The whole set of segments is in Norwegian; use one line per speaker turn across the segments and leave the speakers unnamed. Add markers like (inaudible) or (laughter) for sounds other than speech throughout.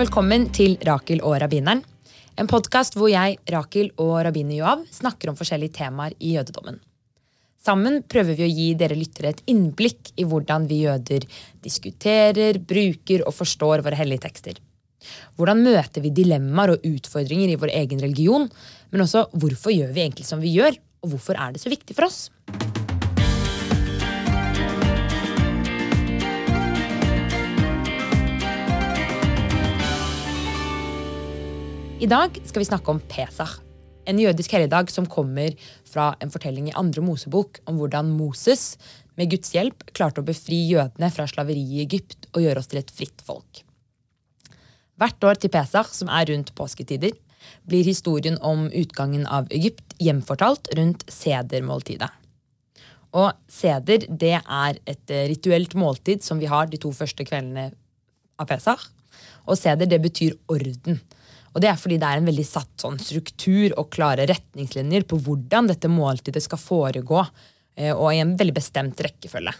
velkommen til Rakel og rabbineren. En podkast hvor jeg, Rakel og rabbiner Joav snakker om forskjellige temaer i jødedommen. Sammen prøver vi å gi dere lyttere et innblikk i hvordan vi jøder diskuterer, bruker og forstår våre hellige tekster. Hvordan møter vi dilemmaer og utfordringer i vår egen religion? Men også hvorfor gjør vi egentlig som vi gjør, og hvorfor er det så viktig for oss? I dag skal vi snakke om Pesach, en jødisk helligdag som kommer fra en fortelling i andre Mosebok om hvordan Moses med Guds hjelp klarte å befri jødene fra slaveriet i Egypt og gjøre oss til et fritt folk. Hvert år til Pesach, som er rundt påsketider, blir historien om utgangen av Egypt hjemfortalt rundt sedermåltidet. Og seder det er et rituelt måltid som vi har de to første kveldene av Pesach. Og seder det betyr orden. Og det er fordi det er en veldig satt sånn struktur og klare retningslinjer på hvordan dette måltidet skal foregå, eh, og i en veldig bestemt rekkefølge.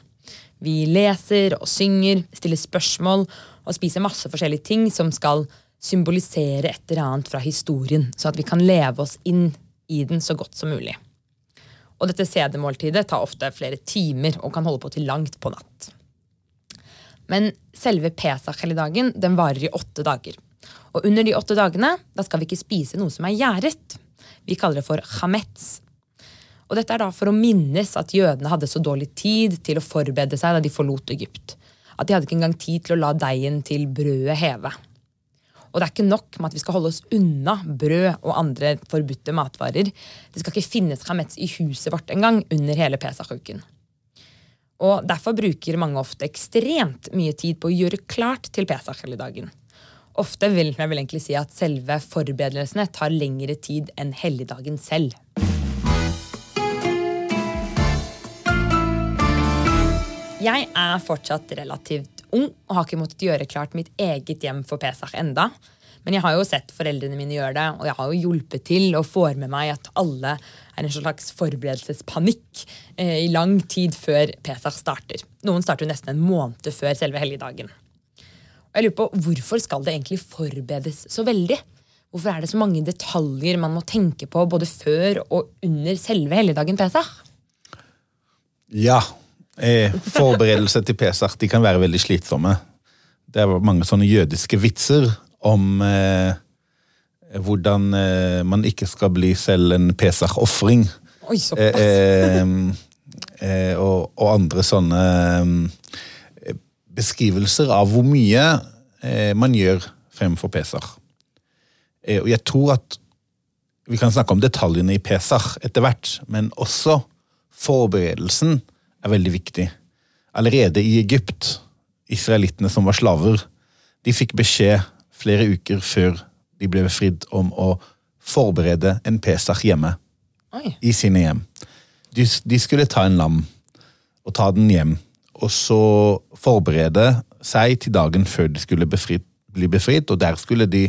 Vi leser og synger, stiller spørsmål og spiser masse forskjellige ting som skal symbolisere et eller annet fra historien, så at vi kan leve oss inn i den så godt som mulig. Og dette CD-måltidet tar ofte flere timer og kan holde på til langt på natt. Men selve Pesach-helligdagen varer i åtte dager. Og under de åtte dagene da skal vi ikke spise noe som er gjæret. Vi kaller det for chametz. Og dette er da for å minnes at jødene hadde så dårlig tid til å forberede seg da de forlot Egypt. At de hadde ikke engang tid til å la deigen til brødet heve. Og det er ikke nok med at vi skal holde oss unna brød og andre forbudte matvarer. Det skal ikke finnes chametz i huset vårt engang under hele Pesach-uken. Og Derfor bruker mange ofte ekstremt mye tid på å gjøre klart til Pesach-helligdagen. Ofte vil jeg vil egentlig si at selve forberedelsene tar lengre tid enn helligdagen selv. Jeg er fortsatt relativt ung og har ikke måttet gjøre klart mitt eget hjem for Pesach enda. Men jeg har jo sett foreldrene mine gjøre det, og jeg har jo hjulpet til og får med meg at alle er en slags forberedelsespanikk eh, i lang tid før Pesach starter. Noen starter jo nesten en måned før selve helligdagen. Og jeg lurer på, Hvorfor skal det egentlig forberedes så veldig? Hvorfor er det så mange detaljer man må tenke på både før og under selve helligdagen Pesach?
Ja. Eh, forberedelse til Pesach de kan være veldig slitsomme. Det er mange sånne jødiske vitser om eh, hvordan eh, man ikke skal bli selv en Pesach-ofring.
Såpass.
Eh, eh, og, og, andre sånne eh, beskrivelser av hvor mye eh, man gjør fremfor Pesach. og jeg tror at vi kan snakke om detaljene i Pesach etter hvert, men også forberedelsen er veldig viktig. Allerede i Egypt, israelittene som var slaver, de fikk beskjed flere uker før de ble befridd om å forberede en Pesach hjemme.
Oi.
I sine hjem. De, de, skulle ta en lam og ta den hjem, og så forberede seg til dagen før de skulle befritt, bli befridd, og der skulle de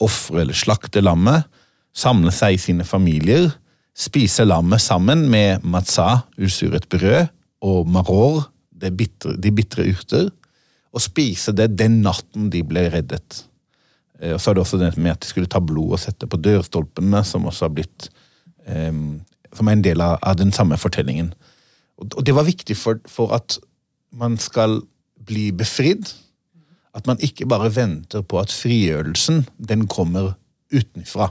ofre eller slakte lammet, samle seg i sine familier, spise lammet sammen med matzah, usuret brød, og maror, de bitre urter, og spise det den natten de ble reddet. Eh, og så er det også det med at de skulle ta blod og sette på dørstolpene, som også har blitt um, Som er en del av, av, den samme fortellingen. Og det var viktig for, for, at man skal bli befridd. At man ikke bare venter på at frigjørelsen den kommer utenfra.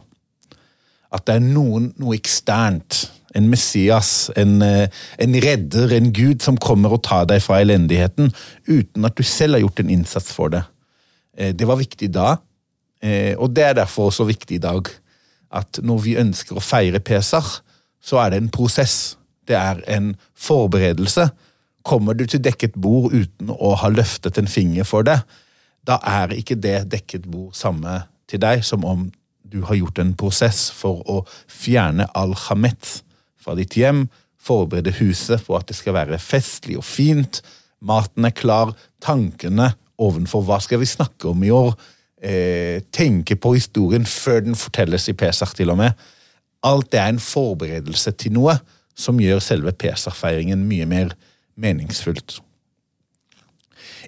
At det er noen, noe eksternt. En Messias, en, eh, en redder, en Gud som kommer og tar deg fra elendigheten, uten at du selv har gjort en innsats for det. Eh, det var viktig da, Eh, og det er derfor også viktig i dag at når vi ønsker å feire Pesach, så er det en prosess. Det er en forberedelse. Kommer du til dekket bord uten å ha løftet en finger for det, da er ikke det dekket bord samme til deg som om du har gjort en prosess for å fjerne al-hamet fra ditt hjem, forberede huset på at det skal være festlig og fint, maten er klar, tankene ovenfor hva skal vi snakke om i år, eh, tenke på historien før den fortelles i Pesach, til og med. Alt det er en forberedelse til noe som gjør selve Pesach-feiringen mye mer meningsfullt.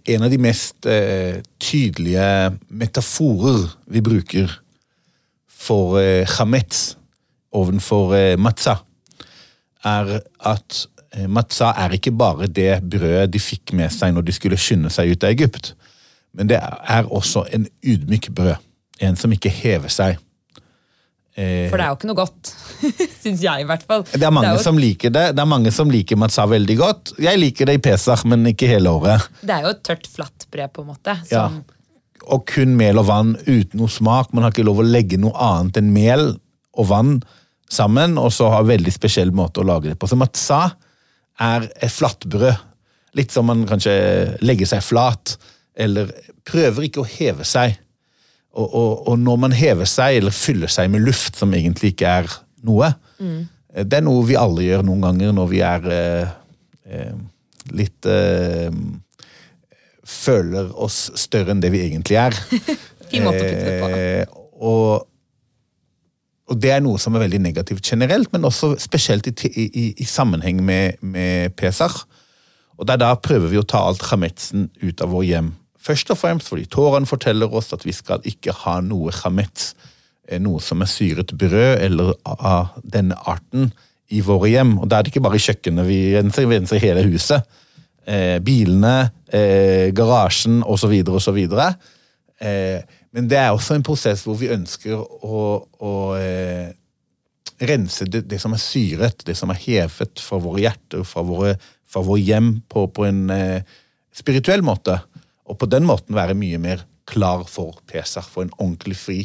en av de mest eh, tydelige metaforer vi bruker for eh, chametz ovenfor eh, matza, er at eh, matza er ikke bare det brødet de fikk med seg når de skulle skynde seg ut av Egypt, men det er også en ydmyk brød. En som ikke hever seg.
For det er jo ikke noe godt. (laughs) Syns jeg, i hvert fall.
Det er mange
jo,
som liker det. Det er mange som liker matza veldig godt. Jeg liker det i Pesach, men ikke hele året.
det er jo et tørt flatt brød, på en måte.
Ja. Og kun mel og vann uten noe smak. Man har ikke lov å legge noe annet enn mel og vann sammen, og så ha veldig spesiell måte å lage det på. Så matza er et flatbrød. Litt som man kanskje legger seg flat, eller prøver ikke å heve seg. Og, og, og når man hever seg, eller fyller seg med luft, som egentlig ikke er noe, det er noe vi alle gjør noen ganger når vi er eh, eh, litt eh, Føler oss større enn det vi egentlig er. (laughs)
Fin måte å putte det på.
Eh, og, og det er noe som er veldig negativt generelt, men også spesielt i, i, i- sammenheng med, med Pesach. Og der da prøver vi å ta alt chametsen ut av vår hjem. Først og fremst fordi Toraen forteller oss at vi skal ikke ha noe chametz, eh, noe som er syret brød eller av denne arten, i våre hjem. Og da er det ikke bare kjøkkenet vi renser, vi renser hele huset. Eh, bilene, eh, garasjen osv. osv. Eh, men det er også en prosess hvor vi ønsker å, å eh, rense det, det som er syret, det som er hevet fra våre hjerter, fra våre, fra vår hjem, på, på en eh, spirituell måte. Og på den måten være mye mer klar for Pesach, for en ordentlig fri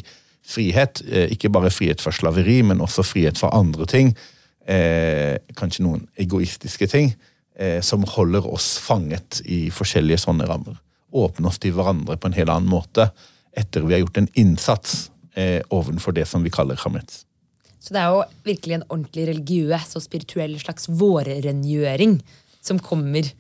frihet. Eh, ikke bare frihet fra slaveri, men også frihet fra andre ting. Eh, kanskje noen egoistiske ting. Eh, som holder oss fanget i forskjellige sånne rammer. Åpne oss til hverandre på en helt annen måte etter vi har gjort en innsats eh, ovenfor det som vi kaller chametz.
Så det er jo virkelig en ordentlig religiøs og spirituell slags vårrengjøring som kommer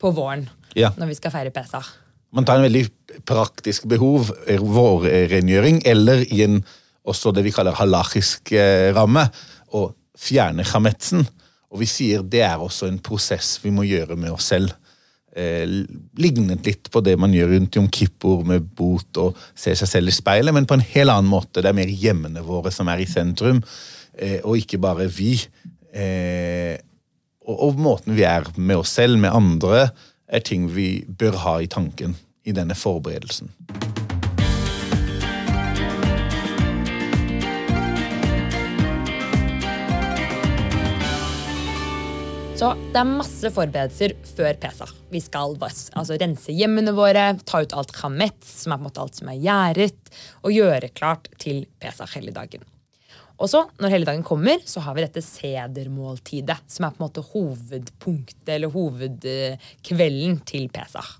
på våren
Ja.
når vi skal feire Pesach.
Man tar en veldig praktisk behov, eh, vårrengjøring, eller i en også det vi kaller halachisk eh, ramme, å fjerne chametzen. Og vi sier det er også en prosess vi må gjøre med oss selv. Eh, lignet litt på det man gjør rundt Jom Kippur med bot og ser seg selv i speilet, men på en helt annen måte. Det er mer hjemmene våre som er i sentrum, eh, og ikke bare vi. Eh, og, og måten vi er med oss selv, med andre, er ting vi bør ha i tanken i denne forberedelsen.
Så det er masse forberedelser før Pesach. Vi skal altså, rense hjemmene våre, ta ut alt chametz, som er på en måte alt som er gjæret, og gjøre klart til Pesach-helligdagen. Og så, når helligdagen kommer, så har vi dette sedermåltidet, som er på en måte hovedpunktet, eller hovedkvelden til Pesach.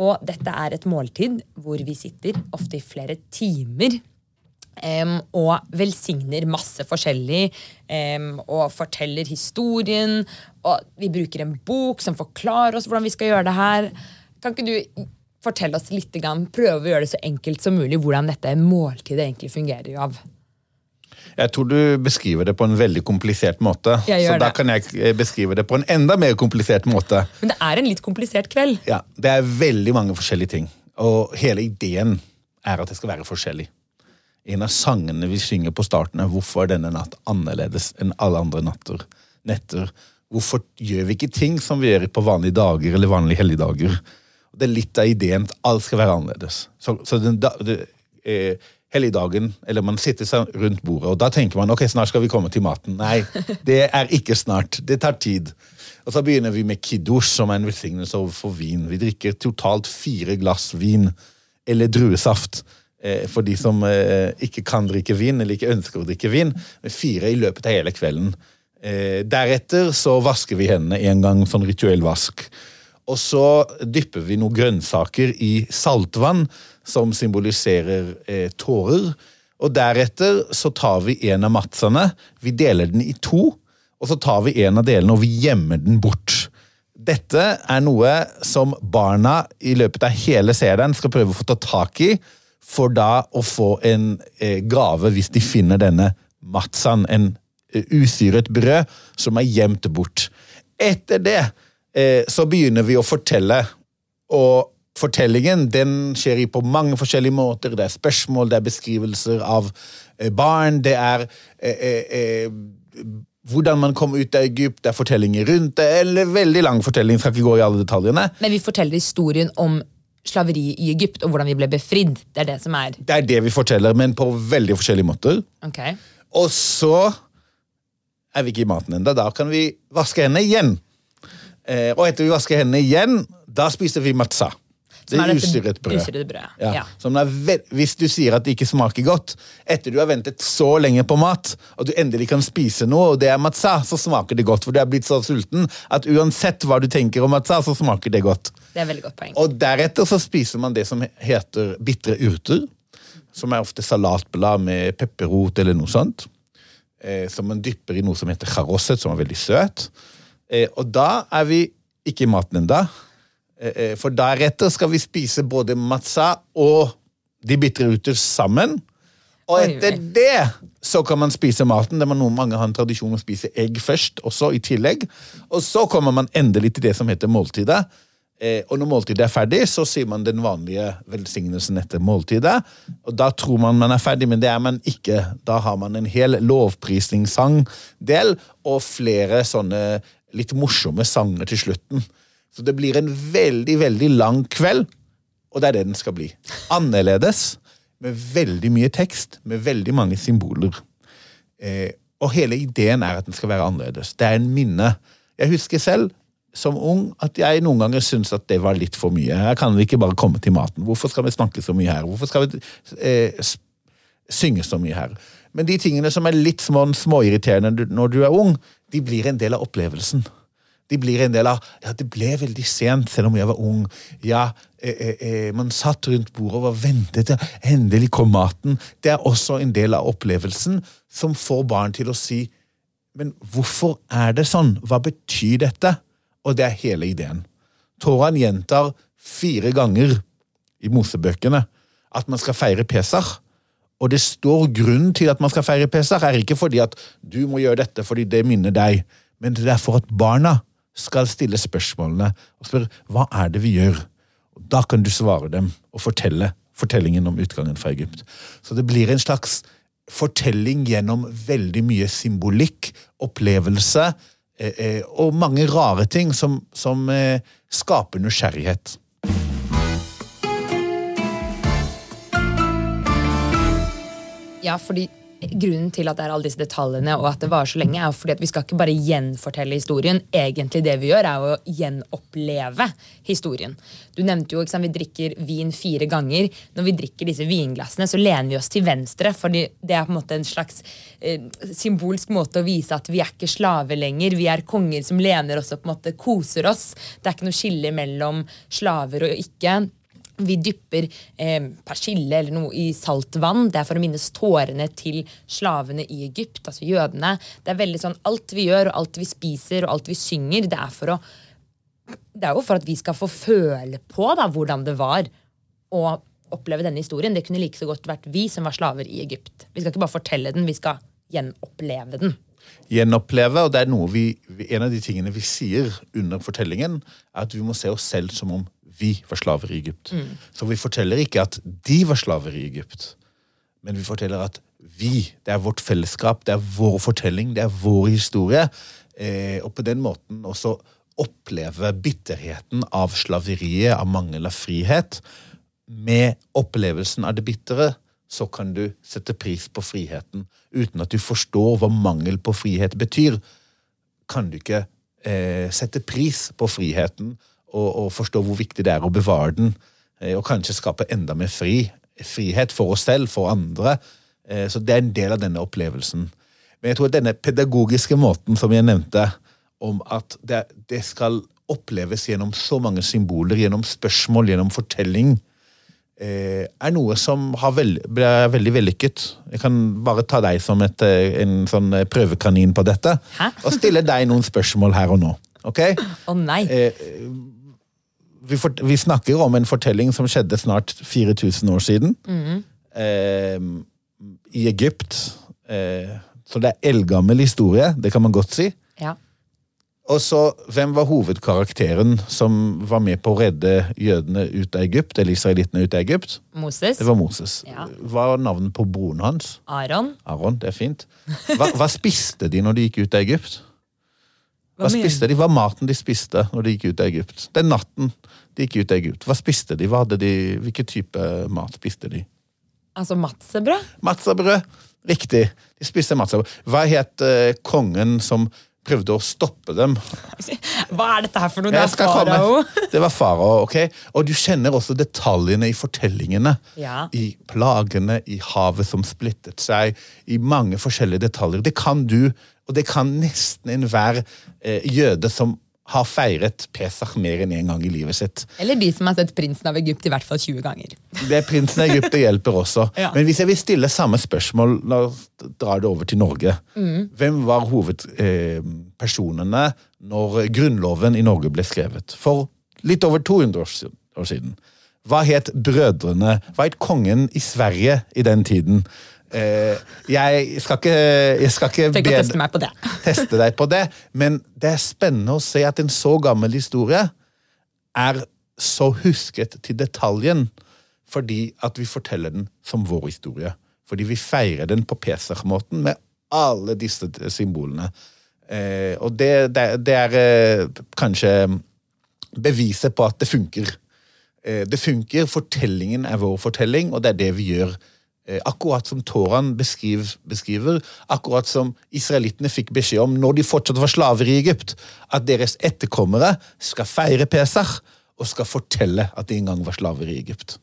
Og dette er et måltid hvor vi sitter ofte i flere timer Um, og velsigner masse forskjellig um, og forteller historien. Og vi bruker en bok som forklarer oss hvordan vi skal gjøre det her. Kan ikke du fortelle oss litt, prøve å gjøre det så enkelt som mulig hvordan dette måltidet egentlig fungerer av?
Jeg tror du beskriver det på en veldig komplisert måte. Så da kan jeg eh, beskrive det på en enda mer komplisert måte.
Men det er en litt komplisert kveld.
Ja, Det er veldig mange forskjellige ting. Og hele ideen er at det skal være forskjellig. En av sangene vi synger på starten, er 'Hvorfor er denne natt annerledes enn alle andre natter?' netter. Hvorfor gjør vi ikke ting som vi gjør på vanlige dager eller vanlige helligdager? Det er litt av ideen at alt skal være annerledes. Så, så den, det, eh, helligdagen, eller man sitter seg rundt bordet, og da tenker man ok, snart skal vi komme til maten. Nei, det er ikke snart. Det tar tid. Og så begynner vi med kiddush, som er en velsignelse overfor vin. Vi drikker totalt fire glass vin, eller druesaft. Eh, for de som eh, ikke kan drikke vin, eller ikke ønsker å drikke vin. Fire i løpet av hele kvelden. Eh, deretter så vasker vi hendene en gang, sånn rituell vask. Og så dypper vi noen grønnsaker i saltvann, som symboliserer eh, tårer. Og deretter så tar vi en av matsene, vi deler den i to, og så tar vi en av delene og vi gjemmer den bort. Dette er noe som barna i løpet av hele serien skal prøve å få ta tak i, for da å få en eh, gave hvis de finner denne matzaen, en eh, usyret brød som er gjemt bort. Etter det så begynner vi å fortelle og fortellingen den skjer på mange forskjellige måter. Det er spørsmål, det er beskrivelser av eh, barn, det er eh, eh, eh, hvordan man kom ut av Egypt, det er fortellinger rundt det, eller veldig lang fortelling, skal ikke gå i alle detaljene.
Men vi forteller historien om slaveri i Egypt og hvordan vi ble befridd. Det er det som er
Det er det vi forteller, men på veldig forskjellige måter.
Okay.
Og så er vi ikke i maten ennå. Da kan vi vaske hendene igjen. Eh, og etter vi vasker hendene igjen, da spiser vi matza. Det er,
er
usyret brød.
brødet.
Ja.
Ja.
Som er hvis du sier at det ikke smaker godt, etter du har ventet så lenge på mat, og du endelig kan spise noe, og det er matza, så smaker det godt. For du er blitt så sulten at uansett hva du tenker om matza, så smaker det godt.
Det er veldig godt poeng.
Og deretter så spiser man det som heter bitre urter. Som er ofte salatblad med pepperrot eller noe sånt. Eh, som man dypper i noe som heter charosset, som er veldig søt. Eh, og da er vi ikke i maten ennå. Eh, eh, for deretter skal vi spise både matza og de bitre ruter sammen. Og etter det så kan man spise maten. Det var noe mange har en tradisjon å spise egg først, også i tillegg. Og så kommer man endelig til det som heter måltidet. Eh, og når måltidet er ferdig, så sier man den vanlige velsignelsen etter måltidet. Og da tror man man er ferdig, men det er man ikke. Da har man en hel lovprisningssangdel og flere sånne litt morsomme sanger til slutten. Så det blir en veldig, veldig lang kveld, og det er det den skal bli. Annerledes, med veldig mye tekst, med veldig mange symboler. Eh, og hele ideen er at den skal være annerledes. Det er en minne. Jeg husker selv som ung at jeg noen ganger syntes at det var litt for mye. Her kan vi ikke bare komme til maten. Hvorfor skal vi snakke så mye her? Hvorfor skal vi eh, synge så mye her? Men de tingene som er litt små, småirriterende når du er ung, de blir en del av opplevelsen. De blir en del av Ja, det ble veldig sent, selv om jeg var ung. Ja, eh, eh, eh, man satt rundt bordet og var ventet til endelig kom maten. Det er også en del av opplevelsen som får barn til å si Men hvorfor er det sånn? Hva betyr dette? Og det er hele ideen. Toran gjentar fire ganger i Mosebøkene at man skal feire Pesach. Og det står grunnen til at man skal feire Pesach, er ikke fordi at du må gjøre dette fordi det minner deg, men det er for at barna skal stille spørsmålene og spørre hva er det vi gjør. Og Da kan du svare dem og fortelle fortellingen om utgangen fra Egypt. Så det blir en slags fortelling gjennom veldig mye symbolikk, opplevelse eh, eh, og mange rare ting som, som eh, skaper nysgjerrighet.
Ja, fordi Grunnen til at det er alle disse detaljene og at det varer så lenge, er fordi at vi skal ikke bare gjenfortelle historien. Egentlig det vi gjør, er å gjenoppleve historien. Du nevnte jo at vi drikker vin fire ganger. Når vi drikker disse vinglassene, så lener vi oss til venstre. fordi det er på en måte en slags eh, symbolsk måte å vise at vi er ikke slaver lenger. Vi er konger som lener oss og på en måte koser oss. Det er ikke noe skille mellom slaver og ikke. Vi dypper eh, persille eller noe i saltvann. Det er for å minnes tårene til slavene i Egypt, altså jødene. Det er veldig sånn, Alt vi gjør, og alt vi spiser og alt vi synger, det er for å det er jo for at vi skal få føle på da, hvordan det var å oppleve denne historien. Det kunne like så godt vært vi som var slaver i Egypt. Vi skal ikke bare fortelle den, vi skal gjenoppleve den.
Gjenoppleve, og det er noe vi, En av de tingene vi sier under fortellingen, er at vi må se oss selv som om vi var slaver i Egypt. Så vi forteller ikke at de var slaver i Egypt, men vi forteller at vi, det er vårt fellesskap, det er vår fortelling, det er vår historie. Eh, og på den måten også oppleve bitterheten av slaveriet, av mangel av frihet. Med opplevelsen av det bitre så kan du sette pris på friheten uten at du forstår hva mangel på frihet betyr. Kan du ikke eh, sette pris på friheten og, og forstå hvor viktig det er å bevare den, eh, og kanskje skape enda mer fri, frihet for oss selv, for andre. Eh, så det er en del av denne opplevelsen. Men jeg tror at denne pedagogiske måten som jeg nevnte, om at det, det skal oppleves gjennom så mange symboler, gjennom spørsmål, gjennom fortelling, eh, er noe som har veld, ble veldig vellykket. Jeg kan bare ta deg som et, en sånn prøvekanin på dette,
Hæ?
og stille deg noen spørsmål her og nå. ok?
Å nei!
Vi, for, vi snakker om en fortelling som skjedde snart 4000 år siden. eh, I Egypt. Eh, så det er eldgammel historie, det kan man godt si.
Ja.
Og så, Hvem var hovedkarakteren som var med på å redde jødene ut av Egypt? eller israelittene ut av Egypt?
Moses.
Det var Moses.
Ja.
Hva var navnet på broren hans?
Aron.
Aron. Det er fint. Hva, hva spiste de når de gikk ut av Egypt? Hva
hva
spiste de? Hva var maten de spiste når de gikk ut av Egypt? Den natten de gikk ut av Egypt. Hva spiste de? Hva hadde de? Hvilken type mat spiste de?
Altså matsebrød?
Matsebrød, Riktig. De spiste matsebrød. Hva het uh, kongen som prøvde å stoppe dem? (laughs)
Hva er dette her for noe? Det er farao. (laughs)
Det var farao. ok? Og du kjenner også detaljene i fortellingene.
Ja.
I plagene, i havet som splittet seg, i mange forskjellige detaljer. Det kan du, og det kan nesten enhver eh, jøde som har feiret Pesach mer enn én en gang i livet sitt.
Eller de som har sett Prinsen av Egypt i hvert fall 20 ganger.
Det er Prinsen av Egypt det hjelper også. (laughs)
Ja.
Men hvis jeg vil stille samme spørsmål, la oss dra det over til Norge. Hvem var hovedpersonene når grunnloven i Norge ble skrevet? For litt over 200 år siden. Hva het brødrene? Hva het kongen i Sverige i den tiden? Eh, jeg skal ikke, jeg skal ikke
Tenk
be-
teste meg på det. (laughs)
teste deg på det, men det er spennende å se at en så gammel historie er så husket til detaljen fordi at vi forteller den som vår historie. Fordi vi feirer den på Pesach-måten med alle disse symbolene. Eh, og det, det, er eh, kanskje beviset på at det funker. Det funker, fortellingen er vår fortelling, og det er det vi gjør. Eh, akkurat som Toran beskriver, beskriver, akkurat som israelittene fikk beskjed om når de fortsatt var slaver i Egypt, at deres etterkommere skal feire Pesach og skal fortelle at de en gang var slaver i Egypt.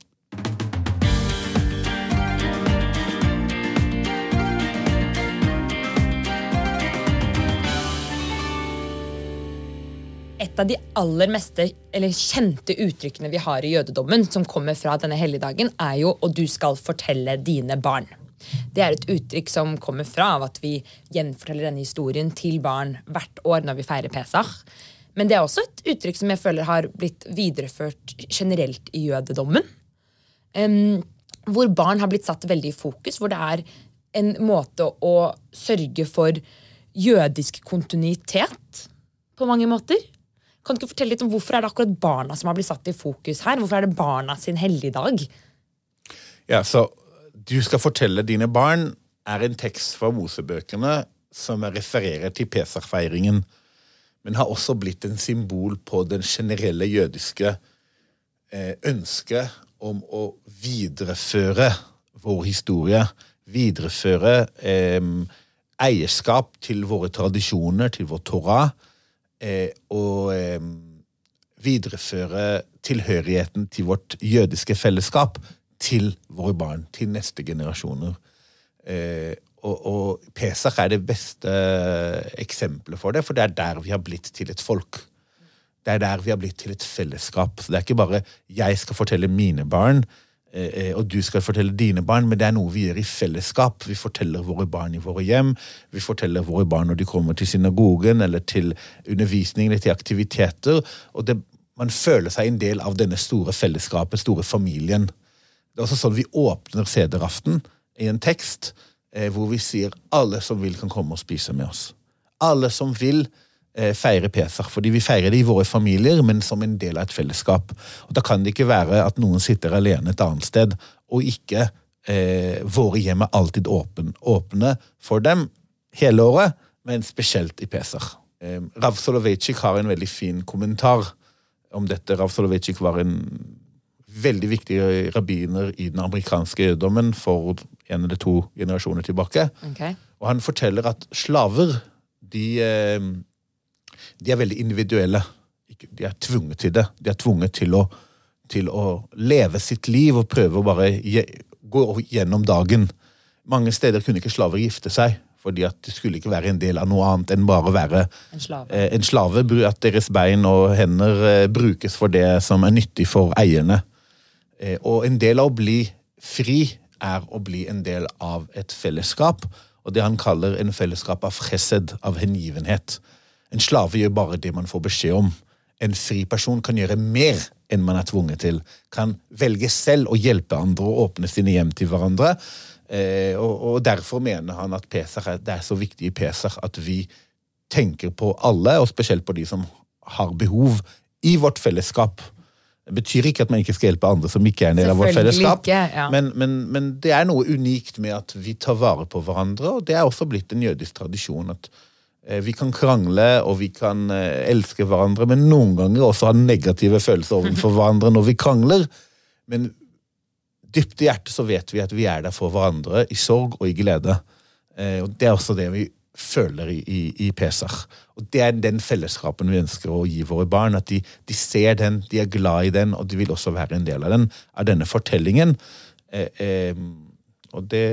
Av de aller meste, eller kjente uttrykkene vi har i jødedommen, som kommer fra denne helligdagen, er jo 'og du skal fortelle dine barn'. Det er et uttrykk som kommer fra av at vi gjenforteller denne historien til barn hvert år når vi feirer Pesach. Men det er også et uttrykk som jeg føler har blitt videreført generelt i jødedommen. Um, hvor barn har blitt satt veldig i fokus, hvor det er en måte å sørge for jødisk kontinuitet på mange måter. Kan du ikke fortelle litt om Hvorfor er det akkurat barna som har blitt satt i fokus her? Hvorfor er det barna sin helligdag?
Ja, så Du skal fortelle dine barn er en tekst fra Mosebøkene som refererer til Pesach-feiringen, men har også blitt en symbol på den generelle jødiske eh, ønsket om å videreføre vår historie. Videreføre eh, eierskap til våre tradisjoner, til vår Torah. Eh, og eh, videreføre tilhørigheten til vårt jødiske fellesskap til våre barn, til neste generasjoner. Eh, og, og Pesach er det beste eksempelet for det, for det er der vi har blitt til et folk. Det er der vi har blitt til et fellesskap. Så det er ikke bare jeg skal fortelle mine barn, og du skal fortelle dine barn, men det er noe vi gjør i fellesskap. Vi forteller våre barn i våre hjem, vi forteller våre barn når de kommer til synagogen, eller til undervisning, eller til aktiviteter. og det, Man føler seg en del av denne store fellesskapet, store familien. Det er også sånn vi åpner sederaften i en tekst eh, hvor vi sier alle som vil, kan komme og spise med oss. Alle som vil eh, feire Pesach, fordi vi feirer det i våre familier, men som en del av et fellesskap. Og Da kan det ikke være at noen sitter alene et annet sted, og ikke eh, våre hjem er alltid åpen, åpne for dem hele året, men spesielt i Pesach. Eh, Rav Soloveitchik har en veldig fin kommentar om dette. Rav Soloveitchik var en veldig viktig rabbiner i den amerikanske jødedommen for en eller to generasjoner tilbake. Og han forteller at slaver, de, eh, de er veldig individuelle. De er tvunget til det. De er tvunget til å, til å leve sitt liv og prøve å bare gå gjennom dagen. Mange steder kunne ikke slaver gifte seg, fordi at det skulle ikke være en del av noe annet enn bare å være
En slave.
eh, en slave. At deres bein og hender eh, brukes for det som er nyttig for eierne. Eh, Og en del av å bli fri er å bli en del av et fellesskap. Og det han kaller en fellesskap av chesed, av hengivenhet. En slave gjør bare det man får beskjed om. En fri person kan gjøre mer enn man er tvunget til. Kan velge selv å hjelpe andre og åpne sine hjem til hverandre. Eh, og, og derfor mener han at Peser, er, det er så viktig i Pesach at vi tenker på alle, og spesielt på de som har behov, i vårt fellesskap. Det betyr ikke at man ikke skal hjelpe andre som ikke er en del av vårt fellesskap.
ikke, ja.
men, men, men det er noe unikt med at vi tar vare på hverandre, og det er også blitt en jødisk tradisjon. at vi kan krangle og vi kan eh, elske hverandre, men noen ganger også ha negative følelser overfor hverandre når vi krangler. Men dypt i hjertet så vet vi at vi er der for hverandre i sorg og i glede. Eh, og Det er også det vi føler i, i, i Pesach. Og Det er den fellesskapen vi ønsker å gi våre barn. At de, de ser den, de er glad i den, og de vil også være en del av den, av denne fortellingen. Eh, eh, og det,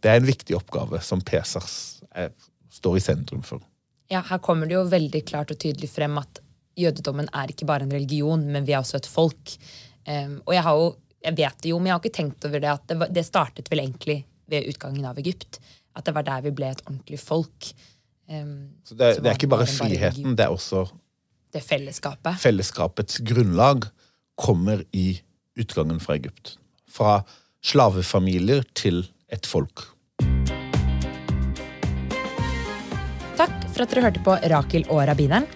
det er en viktig oppgave som Pesach er, står i sentrum for.
Ja, her kommer det jo veldig klart og tydelig frem at jødedommen er ikke bare en religion, men vi er også et folk. Um, og jeg har jo, jeg vet det jo, men jeg har ikke tenkt over det at det, var, det startet vel egentlig ved utgangen av Egypt. At det var der vi ble et ordentlig folk. Um,
Så det, det er ikke bare
friheten,
friheten, det er også
Det fellesskapet.
fellesskapets grunnlag kommer i utgangen fra Egypt. Fra slavefamilier til et folk.
For at dere hørte på Rakel og rabbineren.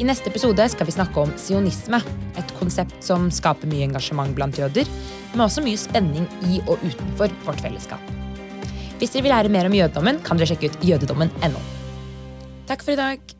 I neste episode skal vi snakke om sionisme. Et konsept som skaper mye engasjement blant jøder, men også mye spenning i og utenfor vårt fellesskap. Hvis dere vil lære mer om jødedommen, kan dere sjekke ut jødedommen.no. Takk for i dag.